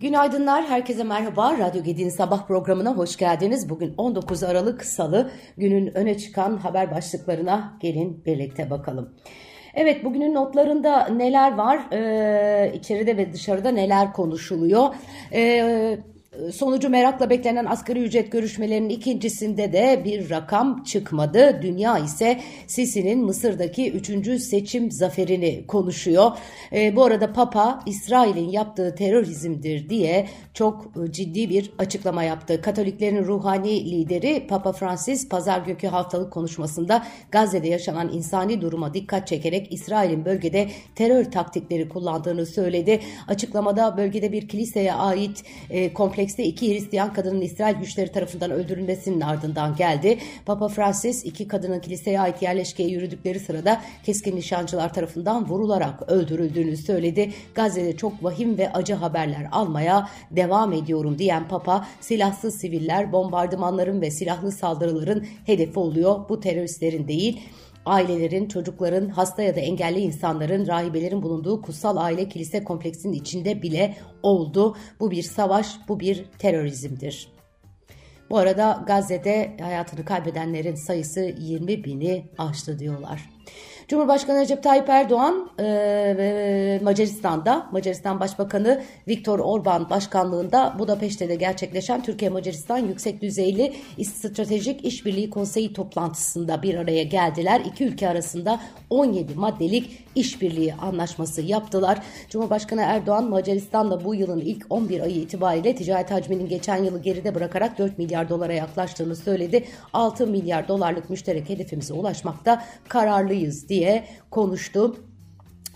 Günaydınlar, herkese merhaba. Radyo Gedi'nin sabah programına hoş geldiniz. Bugün 19 Aralık Salı, günün öne çıkan haber başlıklarına gelin birlikte bakalım. Evet, bugünün notlarında neler var, ee, içeride ve dışarıda neler konuşuluyor. Ee, Sonucu merakla beklenen asgari ücret görüşmelerinin ikincisinde de bir rakam çıkmadı. Dünya ise Sisi'nin Mısır'daki üçüncü seçim zaferini konuşuyor. E, bu arada Papa İsrail'in yaptığı terörizmdir diye çok ciddi bir açıklama yaptı. Katoliklerin ruhani lideri Papa Francis pazar günkü haftalık konuşmasında Gazze'de yaşanan insani duruma dikkat çekerek İsrail'in bölgede terör taktikleri kullandığını söyledi. Açıklamada bölgede bir kiliseye ait e, komple komplekste iki Hristiyan kadının İsrail güçleri tarafından öldürülmesinin ardından geldi. Papa Francis iki kadının kiliseye ait yerleşkeye yürüdükleri sırada keskin nişancılar tarafından vurularak öldürüldüğünü söyledi. Gazze'de çok vahim ve acı haberler almaya devam ediyorum diyen Papa silahsız siviller bombardımanların ve silahlı saldırıların hedefi oluyor. Bu teröristlerin değil ailelerin, çocukların, hasta ya da engelli insanların, rahibelerin bulunduğu kutsal aile kilise kompleksinin içinde bile oldu. Bu bir savaş, bu bir terörizmdir. Bu arada Gazze'de hayatını kaybedenlerin sayısı 20 bini aştı diyorlar. Cumhurbaşkanı Recep Tayyip Erdoğan e, Macaristan'da Macaristan Başbakanı Viktor Orban başkanlığında Budapeşte'de gerçekleşen Türkiye-Macaristan yüksek düzeyli stratejik işbirliği konseyi toplantısında bir araya geldiler. İki ülke arasında 17 maddelik işbirliği anlaşması yaptılar. Cumhurbaşkanı Erdoğan Macaristan'la bu yılın ilk 11 ayı itibariyle ticaret hacminin geçen yılı geride bırakarak 4 milyar dolara yaklaştığını söyledi. 6 milyar dolarlık müşterek hedefimize ulaşmakta kararlıyız diye konuştu.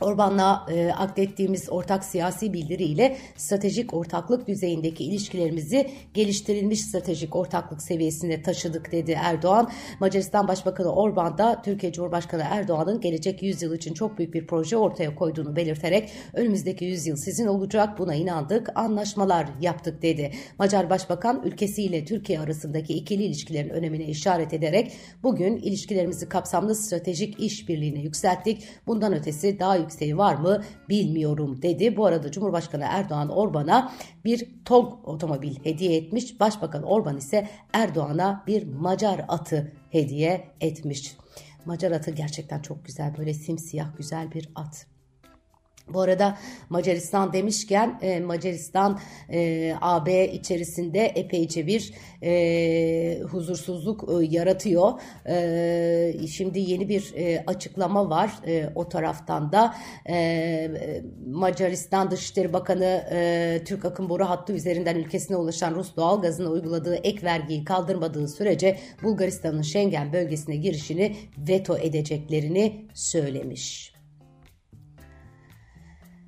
Orban'la e, aklettiğimiz ortak siyasi bildiriyle stratejik ortaklık düzeyindeki ilişkilerimizi geliştirilmiş stratejik ortaklık seviyesine taşıdık dedi Erdoğan. Macaristan Başbakanı Orban da Türkiye Cumhurbaşkanı Erdoğan'ın gelecek yüzyıl için çok büyük bir proje ortaya koyduğunu belirterek önümüzdeki yüzyıl sizin olacak buna inandık anlaşmalar yaptık dedi. Macar Başbakan ülkesiyle Türkiye arasındaki ikili ilişkilerin önemine işaret ederek bugün ilişkilerimizi kapsamlı stratejik işbirliğine yükselttik. Bundan ötesi daha yükseği var mı bilmiyorum dedi. Bu arada Cumhurbaşkanı Erdoğan Orban'a bir TOG otomobil hediye etmiş. Başbakan Orban ise Erdoğan'a bir Macar atı hediye etmiş. Macar atı gerçekten çok güzel böyle simsiyah güzel bir at. Bu arada Macaristan demişken e, Macaristan e, AB içerisinde epeyce bir e, huzursuzluk yaratıyor. Şimdi yeni bir açıklama var o taraftan da Macaristan Dışişleri Bakanı Türk akım boru hattı üzerinden ülkesine ulaşan Rus doğalgazına uyguladığı ek vergiyi kaldırmadığı sürece Bulgaristan'ın Schengen bölgesine girişini veto edeceklerini söylemiş.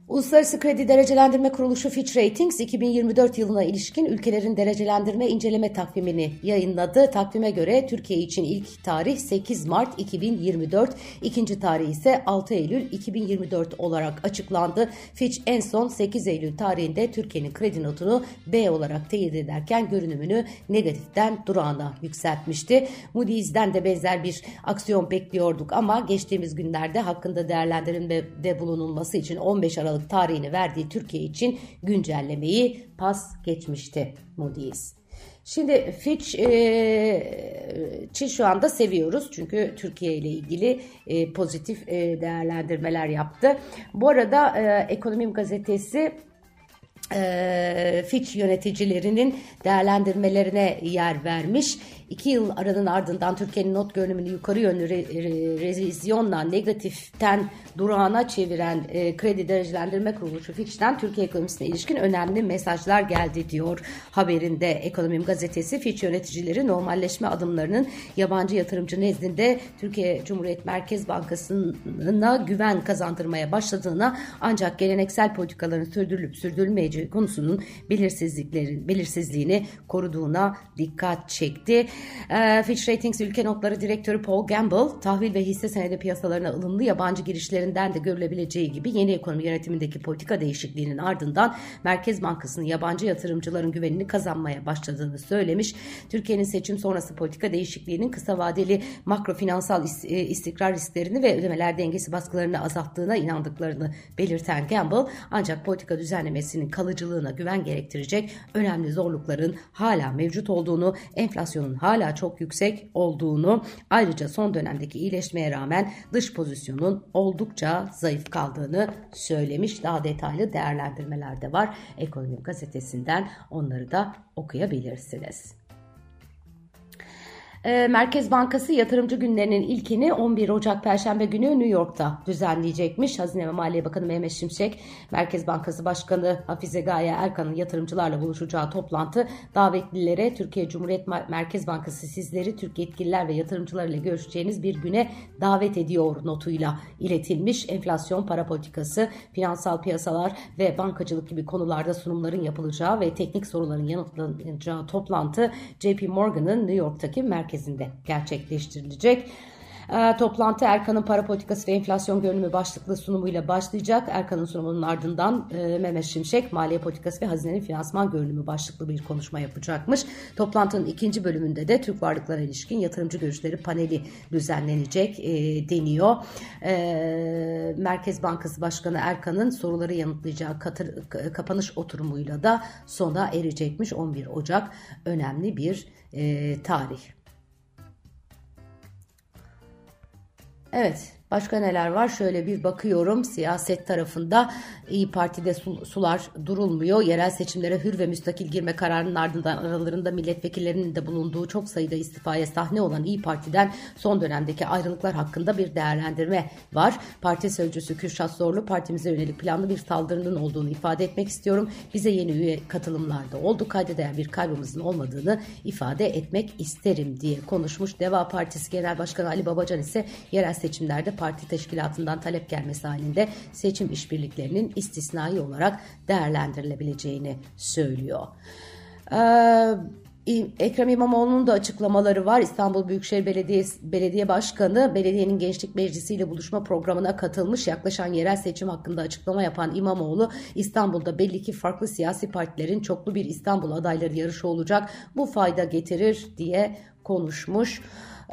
Uluslararası Kredi Derecelendirme Kuruluşu Fitch Ratings 2024 yılına ilişkin ülkelerin derecelendirme inceleme takvimini yayınladı. Takvime göre Türkiye için ilk tarih 8 Mart 2024, ikinci tarih ise 6 Eylül 2024 olarak açıklandı. Fitch en son 8 Eylül tarihinde Türkiye'nin kredi notunu B olarak teyit ederken görünümünü negatiften durağına yükseltmişti. Moody's'den de benzer bir aksiyon bekliyorduk ama geçtiğimiz günlerde hakkında değerlendirilmede bulunulması için 15 Aralık Aralık tarihini verdiği Türkiye için güncellemeyi pas geçmişti Moody's. Şimdi Fitch e, şu anda seviyoruz çünkü Türkiye ile ilgili e, pozitif e, değerlendirmeler yaptı. Bu arada e, Ekonomim gazetesi e, Fitch yöneticilerinin değerlendirmelerine yer vermiş. İki yıl aranın ardından Türkiye'nin not görünümünü yukarı yönlü re, re, revizyonla negatiften durağına çeviren e, kredi derecelendirme kuruluşu Fitch'ten Türkiye ekonomisine ilişkin önemli mesajlar geldi diyor haberinde Ekonomim gazetesi. Fitch yöneticileri normalleşme adımlarının yabancı yatırımcı nezdinde Türkiye Cumhuriyet Merkez Bankası'na güven kazandırmaya başladığına ancak geleneksel politikaların sürdürülüp sürdürülmeyeceği konusunun belirsizliklerin belirsizliğini koruduğuna dikkat çekti. E, Fitch Ratings ülke notları direktörü Paul Gamble, tahvil ve hisse senedi piyasalarına ılımlı yabancı girişlerinden de görülebileceği gibi yeni ekonomi yönetimindeki politika değişikliğinin ardından Merkez Bankası'nın yabancı yatırımcıların güvenini kazanmaya başladığını söylemiş. Türkiye'nin seçim sonrası politika değişikliğinin kısa vadeli makro finansal e, istikrar risklerini ve ödemeler dengesi baskılarını azalttığına inandıklarını belirten Gamble, ancak politika düzenlemesinin kalıcılığına güven gerektirecek önemli zorlukların hala mevcut olduğunu, enflasyonun hala çok yüksek olduğunu, ayrıca son dönemdeki iyileşmeye rağmen dış pozisyonun oldukça zayıf kaldığını söylemiş. Daha detaylı değerlendirmeler de var. Ekonomi gazetesinden onları da okuyabilirsiniz. Ee, Merkez Bankası yatırımcı günlerinin ilkini 11 Ocak Perşembe günü New York'ta düzenleyecekmiş. Hazine ve Maliye Bakanı Mehmet Şimşek, Merkez Bankası Başkanı Hafize Gaye Erkan'ın yatırımcılarla buluşacağı toplantı davetlilere Türkiye Cumhuriyet Merkez Bankası sizleri Türk yetkililer ve yatırımcılar ile görüşeceğiniz bir güne davet ediyor notuyla iletilmiş. Enflasyon, para politikası, finansal piyasalar ve bankacılık gibi konularda sunumların yapılacağı ve teknik soruların yanıtlanacağı toplantı JP Morgan'ın New York'taki merkez merkezinde gerçekleştirilecek. E, toplantı Erkan'ın para politikası ve enflasyon görünümü başlıklı sunumuyla başlayacak. Erkan'ın sunumunun ardından e, Mehmet Şimşek maliye politikası ve hazinenin finansman görünümü başlıklı bir konuşma yapacakmış. Toplantının ikinci bölümünde de Türk varlıklara ilişkin yatırımcı görüşleri paneli düzenlenecek e, deniyor. E, Merkez Bankası Başkanı Erkan'ın soruları yanıtlayacağı katır, kapanış oturumuyla da sona erecekmiş 11 Ocak önemli bir e, tarih. Evet Başka neler var? Şöyle bir bakıyorum siyaset tarafında İyi Parti'de sular durulmuyor. Yerel seçimlere hür ve müstakil girme kararının ardından aralarında milletvekillerinin de bulunduğu çok sayıda istifaya sahne olan İyi Parti'den son dönemdeki ayrılıklar hakkında bir değerlendirme var. Parti sözcüsü Kürşat Zorlu partimize yönelik planlı bir saldırının olduğunu ifade etmek istiyorum. Bize yeni üye katılımlarda oldu. Kaydeden bir kaybımızın olmadığını ifade etmek isterim diye konuşmuş. Deva Partisi Genel Başkanı Ali Babacan ise yerel seçimlerde parti teşkilatından talep gelmesi halinde seçim işbirliklerinin istisnai olarak değerlendirilebileceğini söylüyor. Ee, Ekrem İmamoğlu'nun da açıklamaları var. İstanbul Büyükşehir Belediyesi Belediye Başkanı belediyenin Gençlik Meclisi ile buluşma programına katılmış. Yaklaşan yerel seçim hakkında açıklama yapan İmamoğlu İstanbul'da belli ki farklı siyasi partilerin çoklu bir İstanbul adayları yarışı olacak. Bu fayda getirir diye konuşmuş.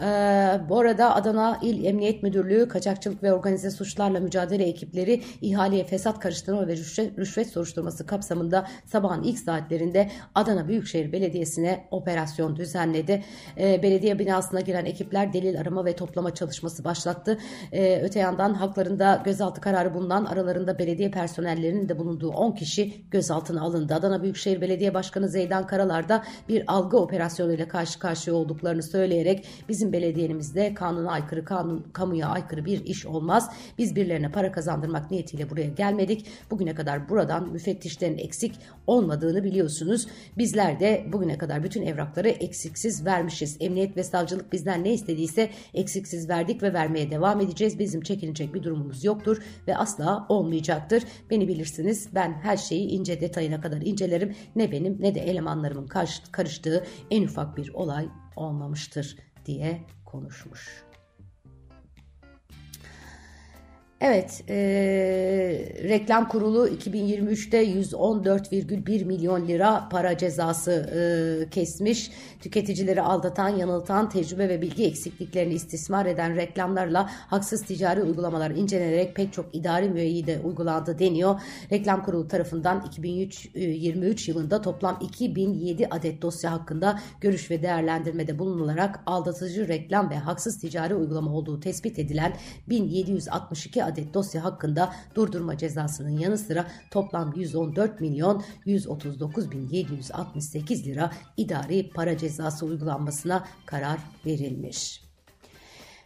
Ee, bu arada Adana İl Emniyet Müdürlüğü Kaçakçılık ve Organize Suçlarla Mücadele ekipleri ihaleye fesat karıştırma ve rüşvet, rüşvet soruşturması kapsamında sabahın ilk saatlerinde Adana Büyükşehir Belediyesi'ne operasyon düzenledi. Ee, belediye binasına giren ekipler delil arama ve toplama çalışması başlattı. Ee, öte yandan haklarında gözaltı kararı bulunan aralarında belediye personellerinin de bulunduğu 10 kişi gözaltına alındı. Adana Büyükşehir Belediye Başkanı Zeydan Karalar da bir algı operasyonuyla karşı karşıya olduklarını söyleyerek bizim Bizim belediyenimizde kanuna aykırı, kanun, kamuya aykırı bir iş olmaz. Biz birilerine para kazandırmak niyetiyle buraya gelmedik. Bugüne kadar buradan müfettişlerin eksik olmadığını biliyorsunuz. Bizler de bugüne kadar bütün evrakları eksiksiz vermişiz. Emniyet ve savcılık bizden ne istediyse eksiksiz verdik ve vermeye devam edeceğiz. Bizim çekinecek bir durumumuz yoktur ve asla olmayacaktır. Beni bilirsiniz ben her şeyi ince detayına kadar incelerim. Ne benim ne de elemanlarımın karıştığı en ufak bir olay olmamıştır diye konuşmuş. Evet, e, reklam kurulu 2023'te 114,1 milyon lira para cezası e, kesmiş. Tüketicileri aldatan, yanıltan, tecrübe ve bilgi eksikliklerini istismar eden reklamlarla haksız ticari uygulamalar incelenerek pek çok idari müeyyide uygulandı deniyor. Reklam kurulu tarafından 2023 yılında toplam 2007 adet dosya hakkında görüş ve değerlendirmede bulunularak aldatıcı reklam ve haksız ticari uygulama olduğu tespit edilen 1762 adet dosya hakkında durdurma cezasının yanı sıra toplam 114 milyon 139 bin 768 lira idari para cezası uygulanmasına karar verilmiş.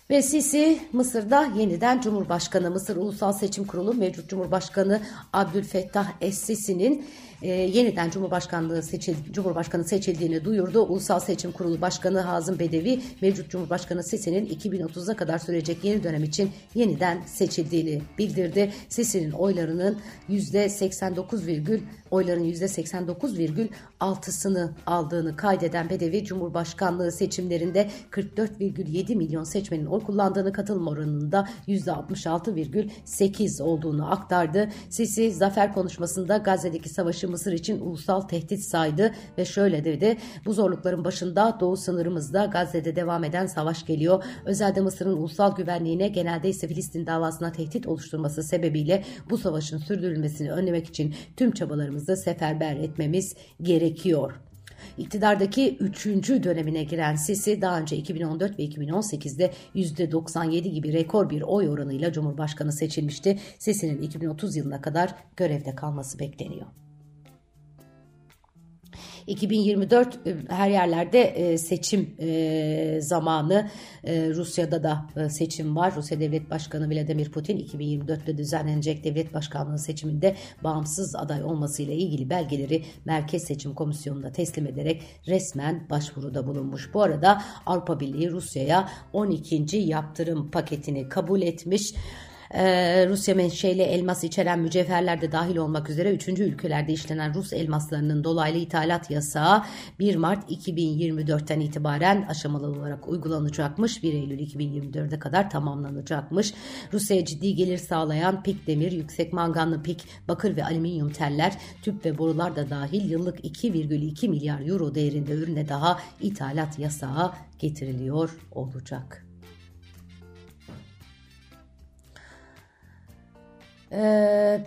Ve Sisi Mısır'da yeniden Cumhurbaşkanı Mısır Ulusal Seçim Kurulu mevcut Cumhurbaşkanı Abdülfettah Es-Sisi'nin e, yeniden Cumhurbaşkanlığı seçil, Cumhurbaşkanı seçildiğini duyurdu. Ulusal Seçim Kurulu Başkanı Hazım Bedevi mevcut Cumhurbaşkanı Sisi'nin 2030'a kadar sürecek yeni dönem için yeniden seçildiğini bildirdi. Sisi'nin oylarının %89, oyların %89,6'sını aldığını kaydeden Bedevi Cumhurbaşkanlığı seçimlerinde 44,7 milyon seçmenin oy kullandığını katılım oranında %66,8 olduğunu aktardı. Sisi zafer konuşmasında Gazze'deki savaşı Mısır için ulusal tehdit saydı ve şöyle dedi. Bu zorlukların başında doğu sınırımızda Gazze'de devam eden savaş geliyor. Özellikle Mısır'ın ulusal güvenliğine genelde ise Filistin davasına tehdit oluşturması sebebiyle bu savaşın sürdürülmesini önlemek için tüm çabalarımızı seferber etmemiz gerekiyor. İktidardaki 3. dönemine giren Sisi daha önce 2014 ve 2018'de %97 gibi rekor bir oy oranıyla Cumhurbaşkanı seçilmişti. Sisi'nin 2030 yılına kadar görevde kalması bekleniyor. 2024 e, her yerlerde e, seçim e, zamanı. Rusya'da da seçim var. Rusya Devlet Başkanı Vladimir Putin 2024'te düzenlenecek devlet başkanlığı seçiminde bağımsız aday olmasıyla ilgili belgeleri Merkez Seçim Komisyonu'na teslim ederek resmen başvuruda bulunmuş. Bu arada Avrupa Birliği Rusya'ya 12. yaptırım paketini kabul etmiş. Ee, Rusya menşeli elmas içeren mücevherler de dahil olmak üzere 3. ülkelerde işlenen Rus elmaslarının dolaylı ithalat yasağı 1 Mart 2024'ten itibaren aşamalı olarak uygulanacakmış. 1 Eylül 2024'e kadar tamamlanacakmış. Rusya'ya ciddi gelir sağlayan pik demir, yüksek manganlı pik, bakır ve alüminyum teller, tüp ve borular da dahil yıllık 2,2 milyar euro değerinde ürüne daha ithalat yasağı getiriliyor olacak. Ee,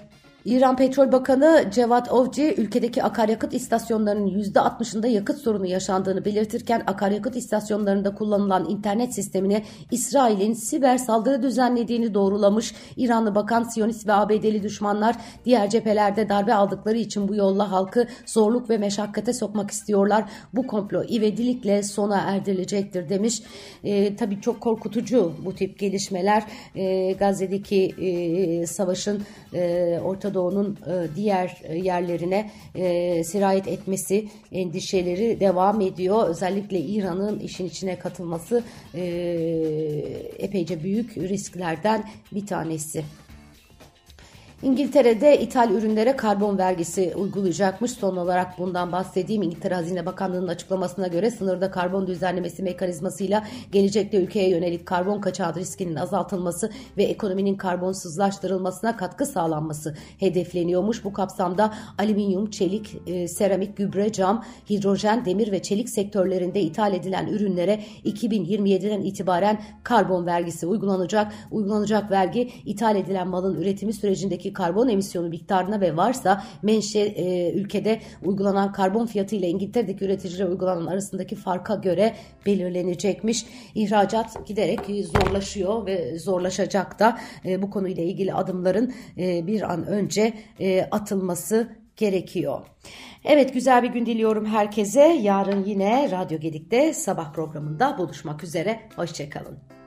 İran Petrol Bakanı Cevat Ovci ülkedeki akaryakıt istasyonlarının %60'ında yakıt sorunu yaşandığını belirtirken akaryakıt istasyonlarında kullanılan internet sistemine İsrail'in siber saldırı düzenlediğini doğrulamış. İranlı Bakan Siyonist ve ABD'li düşmanlar diğer cephelerde darbe aldıkları için bu yolla halkı zorluk ve meşakkate sokmak istiyorlar. Bu komplo ivedilikle sona erdirilecektir demiş. E, tabii çok korkutucu bu tip gelişmeler. E, Gazze'deki e, savaşın e, orta Doğu'nun e, diğer e, yerlerine e, sirayet etmesi endişeleri devam ediyor. Özellikle İran'ın işin içine katılması epeyce büyük risklerden bir tanesi. İngiltere'de ithal ürünlere karbon vergisi uygulayacakmış. Son olarak bundan bahsedeyim. İngiltere Hazine Bakanlığı'nın açıklamasına göre sınırda karbon düzenlemesi mekanizmasıyla gelecekte ülkeye yönelik karbon kaçağı riskinin azaltılması ve ekonominin karbonsuzlaştırılmasına katkı sağlanması hedefleniyormuş. Bu kapsamda alüminyum, çelik, e, seramik, gübre, cam, hidrojen, demir ve çelik sektörlerinde ithal edilen ürünlere 2027'den itibaren karbon vergisi uygulanacak. Uygulanacak vergi ithal edilen malın üretimi sürecindeki karbon emisyonu miktarına ve varsa menşe e, ülkede uygulanan karbon fiyatı ile İngiltere'deki üreticilere uygulanan arasındaki farka göre belirlenecekmiş. İhracat giderek zorlaşıyor ve zorlaşacak da e, bu konuyla ilgili adımların e, bir an önce e, atılması gerekiyor. Evet güzel bir gün diliyorum herkese. Yarın yine Radyo Gedik'te sabah programında buluşmak üzere. Hoşçakalın.